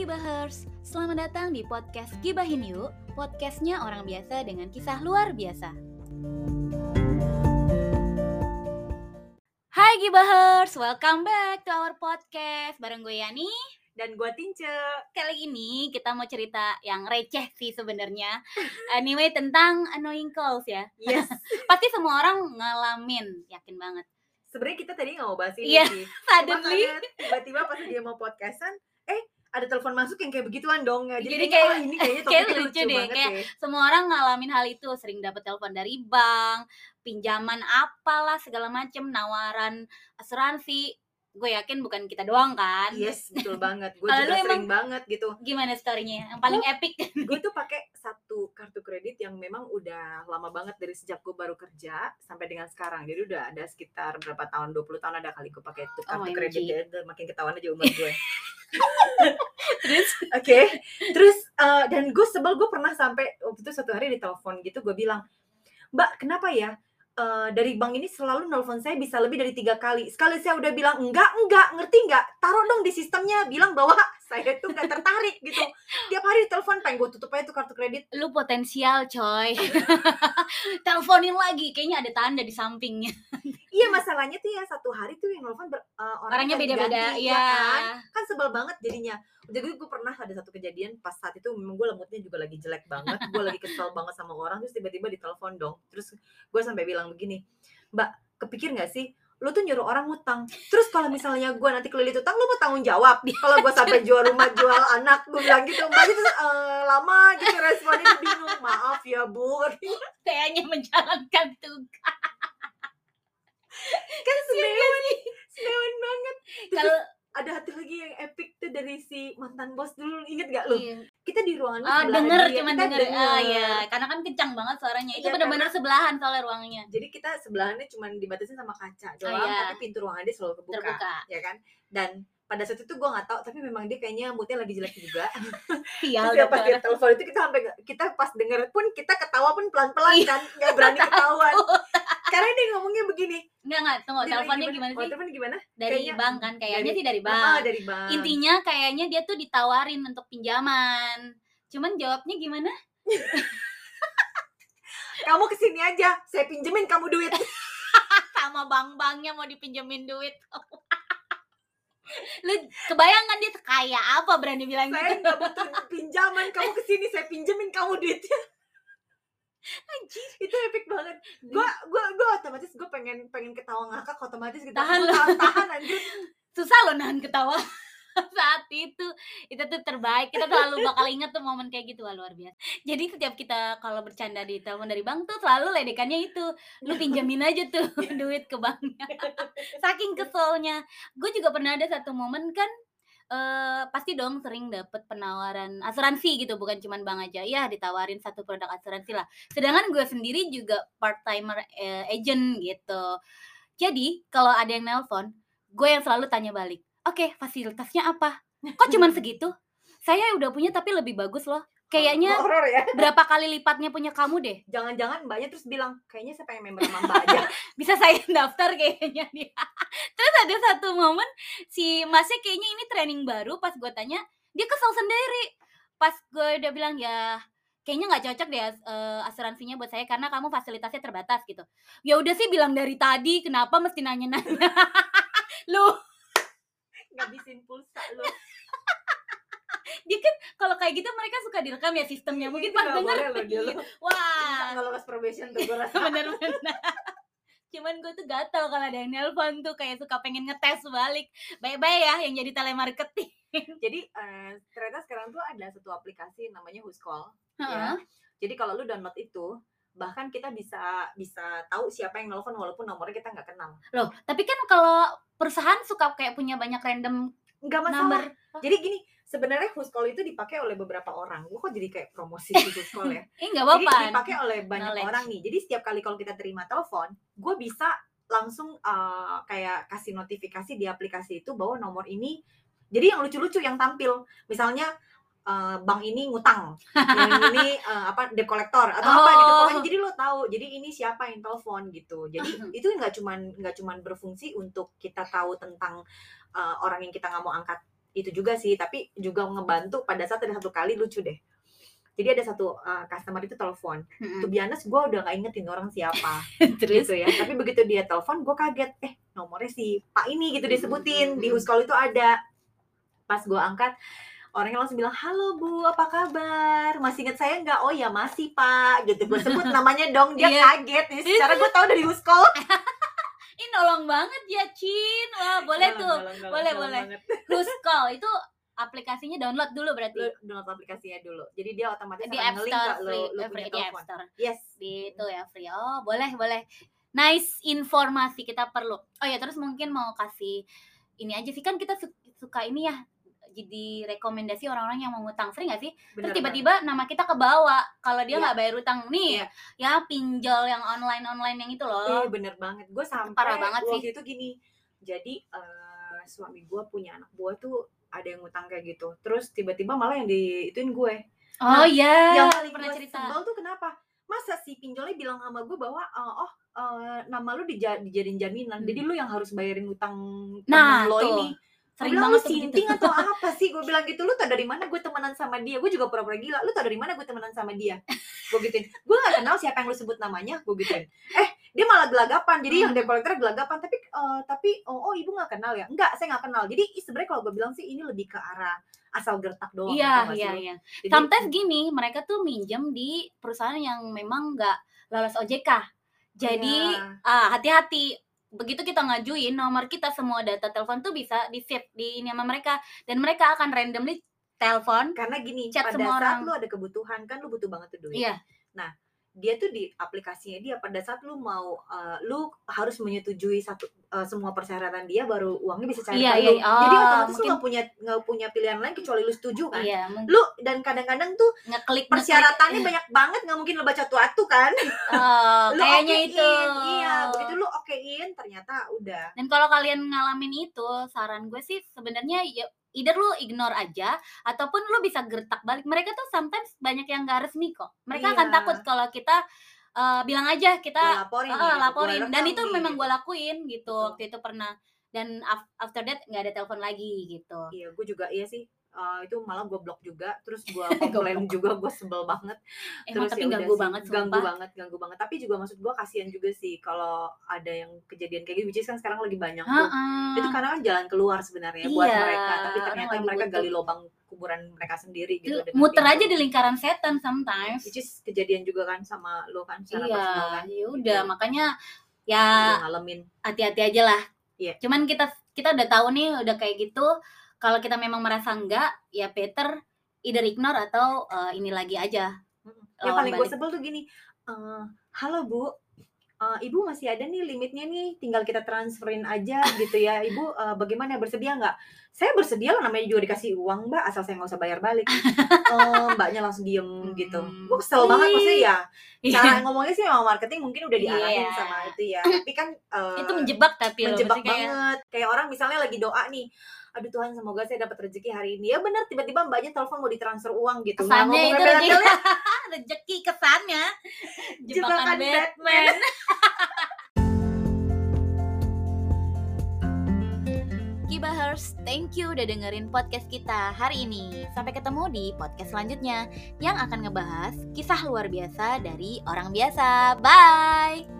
Gibahers, selamat datang di podcast Gibahin Yuk Podcastnya orang biasa dengan kisah luar biasa Hai Gibahers, welcome back to our podcast Bareng gue Yani dan gue Tince. Kali ini kita mau cerita yang receh sih sebenarnya. Anyway tentang annoying calls ya. Yes. Pasti semua orang ngalamin, yakin banget. Sebenarnya kita tadi nggak mau bahas ini Iya, sih. Suddenly. tiba-tiba pas dia mau podcastan, telepon masuk yang kayak begituan dong. Jadi, Jadi kayak- oh, ini kayaknya kayak lucu lucu, deh, kayak deh. semua orang ngalamin hal itu sering dapat telepon dari bank pinjaman apalah segala macem nawaran asuransi gue yakin bukan kita doang kan Yes, betul banget. Gue juga sering banget gitu. gimana storynya yang paling epic Gue tuh pakai satu kartu kredit yang memang udah lama banget dari sejak gue baru kerja sampai dengan sekarang. Jadi udah ada sekitar berapa tahun, 20 tahun ada kali gue pakai itu kartu OMG. kredit. Ya, makin ketahuan aja umur gue. terus Oke, terus eh, dan gue sebel gue pernah sampai waktu itu satu hari di telepon gitu gue bilang, Mbak kenapa ya eh, dari bank ini selalu nelfon saya bisa lebih dari tiga kali. Sekali saya udah bilang enggak enggak ngerti enggak, taruh dong di sistemnya bilang bahwa saya tuh nggak tertarik gitu. Tiap hari telepon pengen gue tutup aja tuh kartu kredit. lu potensial coy teleponin lagi kayaknya ada tanda di sampingnya Iya masalahnya tuh ya satu hari tuh yang nelfon ber- eh, orangnya ganti-ganti, beda-beda ya ya kan? kan sebel banget jadinya. Jadi gue pernah ada satu kejadian pas saat itu memang gue moodnya juga lagi jelek banget gue lagi kesel banget sama orang terus tiba-tiba ditelepon dong. Terus gue sampai bilang begini mbak kepikir nggak sih? Lu tuh nyuruh orang ngutang. Terus kalau misalnya gue nanti kelilit utang lu mau tanggung jawab. Kalau gue sampai jual rumah jual anak gue bilang gitu mbak. Itu eh, lama gitu responnya bingung. Maaf ya bu. Kayaknya menjalankan tugas kan senewan senewan banget kalau ada yang epic tuh dari si mantan bos dulu. Inget gak lu? Iya. kita di ruangan ah sebelah denger dia, cuman kita denger. Ah ya karena kan kencang banget suaranya. Itu Iya, benar-benar sebelahan soalnya ruangnya. Jadi kita sebelahannya cuma dibatasin sama kaca doang iya. tapi pintu ruangan dia selalu kebuka terbuka. ya kan? Dan pada saat itu gue nggak tahu tapi memang dia kayaknya moodnya lagi jelek juga. Sial terus ya pas dia telepon itu kita sampai kita pas denger pun kita ketawa pun pelan pelan kan? Nggak berani ketahuan karena dia ngomongnya begini Enggak enggak, tunggu Dia teleponnya bilang gimana oh, sih? telepon gimana Dari kayaknya- bank kan, kayaknya dari- sih dari ah bank. dari bank Intinya kayaknya dia tuh ditawarin untuk pinjaman. Cuman jawabnya gimana? kamu ke sini aja saya pinjemin kamu duit Sama bang-bangnya mau dipinjemin duit. Lu kebayang kan dia kaya apa berani bilang saya gitu? nggak butuh pinjaman kamu ke sini saya pinjemin kamu duitnya Anjir. itu epic banget. Gua gua gua otomatis gua pengen pengen ketawa ngakak otomatis gitu. Tahan lu. tahan, tahan anjir. Susah loh nahan ketawa saat itu. Itu tuh terbaik. Kita selalu bakal inget tuh momen kayak gitu. Wah luar biasa. Jadi setiap kita kalau bercanda di telepon dari bank tuh selalu ledekannya itu. Lu pinjamin aja tuh duit ke banknya. Saking keselnya. Gue juga pernah ada satu momen kan eh pasti dong sering dapet penawaran asuransi gitu bukan cuman bank aja. Ya ditawarin satu produk asuransi lah. Sedangkan gue sendiri juga part timer eh, agent gitu. Jadi kalau ada yang nelpon gue yang selalu tanya balik oke fasilitasnya apa? Kok cuman segitu? Saya udah punya tapi lebih bagus loh kayaknya horor ya. berapa kali lipatnya punya kamu deh. Jangan-jangan mbaknya terus bilang kayaknya saya pengen member sama mbak aja. Bisa saya daftar kayaknya dia. Terus ada satu momen si masnya kayaknya ini training baru pas gue tanya dia kesel sendiri. Pas gue udah bilang ya kayaknya nggak cocok deh eh, asuransinya buat saya karena kamu fasilitasnya terbatas gitu. Ya udah sih bilang dari tadi kenapa mesti nanya-nanya? Lu. Ngabisin pulsa lu dia kan kalau kayak gitu mereka suka direkam ya sistemnya mungkin Itu pas denger loh dia wah nggak lolos probation tuh gue rasa bener-bener cuman gue tuh gatel kalau ada yang nelpon tuh kayak suka pengen ngetes balik baik-baik ya yang jadi telemarketing jadi eh, ternyata sekarang tuh ada satu aplikasi namanya Who's-Call Heeh. ya. Jadi kalau lu download itu, bahkan kita bisa bisa tahu siapa yang nelfon walaupun nomornya kita nggak kenal. loh tapi kan kalau perusahaan suka kayak punya banyak random Nggak masalah. number Jadi gini, sebenarnya Who's-Call itu dipakai oleh beberapa orang. Gue kok jadi kayak promosi si Who's-Call ya. eh nggak jadi apa-apa dipakai oleh banyak Knowledge. orang nih. Jadi setiap kali kalau kita terima telepon, gue bisa langsung eh, kayak kasih notifikasi di aplikasi itu bahwa nomor ini jadi yang lucu-lucu yang tampil misalnya eh, bank ini ngutang yang ini eh, apa debt collector atau apa gitu Oh. pokoknya jadi lo tahu jadi ini siapa yang telepon gitu jadi itu nggak cuman nggak cuman berfungsi untuk kita tahu tentang eh, orang yang kita nggak mau angkat itu juga sih tapi juga ngebantu pada saat ada satu kali lucu deh. Jadi ada satu uh, customer itu telepon Mm-mm. tuh biasa gue udah nggak ingetin orang siapa terus? gitu ya. Tapi begitu dia telepon gue kaget eh nomornya si pak ini gitu disebutin di Mm-mm. Huskol itu ada. Pas gue angkat orangnya langsung bilang halo bu apa kabar? Masih inget saya nggak? Oh ya masih pak gitu. Gue sebut namanya dong dia Iya. kaget. Nih secara gue tahu dari Huskol Ih nolong banget ya Cin Wah boleh tuh. boleh, boleh. Who's Call itu aplikasinya download dulu berarti? Lu download aplikasinya dulu. Jadi dia otomatis di App Store free, lu, lu eh, free di App Store. Yes. Di itu ya free. Oh boleh boleh. Nice informasi kita perlu. Oh ya terus mungkin mau kasih ini aja sih. Kan kita su- suka ini ya jadi rekomendasi orang-orang yang mau ngutang. Free nggak sih? Terus bener tiba-tiba nama kita kebawa kalau dia Iya. nggak bayar utang. Nih Iya. ya pinjol yang online online yang itu loh. Eh, bener banget. Gue sampai parah banget sih. itu gini jadi eh, suami gue punya anak buah tuh ada yang ngutang kayak gitu. Terus tiba-tiba malah yang diituin gue. Oh iya yang paling pernah cerita. sebel tuh kenapa? Masa si pinjolnya bilang sama gue bahwa eh, oh eh, nama lu dija- dijadiin jaminan. Hmm. jadi lu yang harus bayarin utang Nah, lo ini sering bilang, banget tuh gitu sinting atau apa sih? Gue bilang gitu. Lu tau dari mana gue temenan sama dia? Gue juga pura-pura gila. Lu tau dari mana gue temenan sama dia? Gue gituin. Gue gak kenal siapa yang lu sebut namanya. Gue gituin. Eh dia malah gelagapan. Jadi yang Hmm. debt collector gelagapan. Tapi eh, tapi oh, oh ibu nggak kenal ya? Enggak saya nggak kenal. Jadi sebenarnya kalau gue bilang sih ini lebih ke arah asal gertak doang iya gak sih iya iya. Jadi, sometimes gini mereka tuh minjem di perusahaan yang memang nggak lolos OJK jadi Iya. ah, hati-hati begitu kita ngajuin nomor kita semua data telepon tuh bisa di save di ini sama mereka. Dan mereka akan randomly telepon karena gini Chat pada semua saat orang. lu ada kebutuhan kan lu butuh banget tuh duit. Iya dia tuh di aplikasinya dia pada saat lu mau uh, lu harus menyetujui satu uh, semua persyaratan dia baru uangnya bisa cair Iya, iya, lu. Jadi oh, otomatis lu mungkin- nggak punya nggak punya pilihan lain kecuali lu setuju kan. iya mungkin Lu dan kadang-kadang tuh ngeklik persyaratannya ngeklik. banyak banget nggak mungkin lu baca tuatu kan. Oh, Lu kayaknya okein, itu Iya, begitu lu okein ternyata udah. Dan kalau kalian ngalamin itu, saran gue sih sebenarnya ya either lu ignore aja ataupun lu bisa gertak balik. Mereka tuh sometimes banyak yang gak resmi kok. Mereka akan Iya. takut kalau kita eh, bilang aja Gua kita laporin gitu. laporin Gua dan itu nih, memang gitu. gue lakuin gitu. Betul. Waktu itu pernah dan af- after that nggak ada telepon lagi gitu. Iya, gue juga iya sih. Uh, itu malah gue blok juga, terus gue komplain juga, gue sebel banget. Emang terus tapi ya ganggu sih, banget ganggu sumpah. banget ganggu banget tapi juga maksud gua kasihan juga sih kalau ada yang kejadian kayak gitu which is kan sekarang lagi banyak tuh Heeh. itu karena kan jalan keluar sebenarnya buat Iya, mereka tapi ternyata mereka butuh. gali lubang kuburan mereka sendiri Itu gitu dengan muter aja di lingkaran setan sometimes. which is kejadian juga kan sama lo kan secara Iya, personal kan ya udah Gitu. makanya ya ngalamin hati-hati aja lah. Iya. Cuman kita kita udah tahu nih udah kayak gitu. Kalau kita memang merasa enggak, ya better either ignore atau eh, ini lagi aja. Yang paling gue sebel tuh gini eh, halo bu eh, ibu masih ada nih limitnya nih tinggal kita transferin aja gitu ya. Ibu eh, bagaimana bersedia nggak saya bersedia lah namanya juga dikasih uang mbak asal saya nggak usah bayar balik. Eh, mbaknya langsung diem gitu. Hmm. gue kesel banget maksudnya ya cara Iya. ngomongnya sih sama marketing mungkin udah diarahin Iya. sama itu ya. Tapi kan eh, itu menjebak tapi loh, menjebak kayak, banget. Kayak orang misalnya lagi doa nih aduh Tuhan semoga saya dapat rezeki hari ini. Ya benar tiba-tiba mbaknya telepon mau ditransfer uang gitu. Kesannya ngomong itu rezeki, rezeki kesannya. Jebakan Jebakan Batman. Kibahers, thank you udah dengerin podcast kita hari ini. Sampai ketemu di podcast selanjutnya yang akan ngebahas kisah luar biasa dari orang biasa. Bye!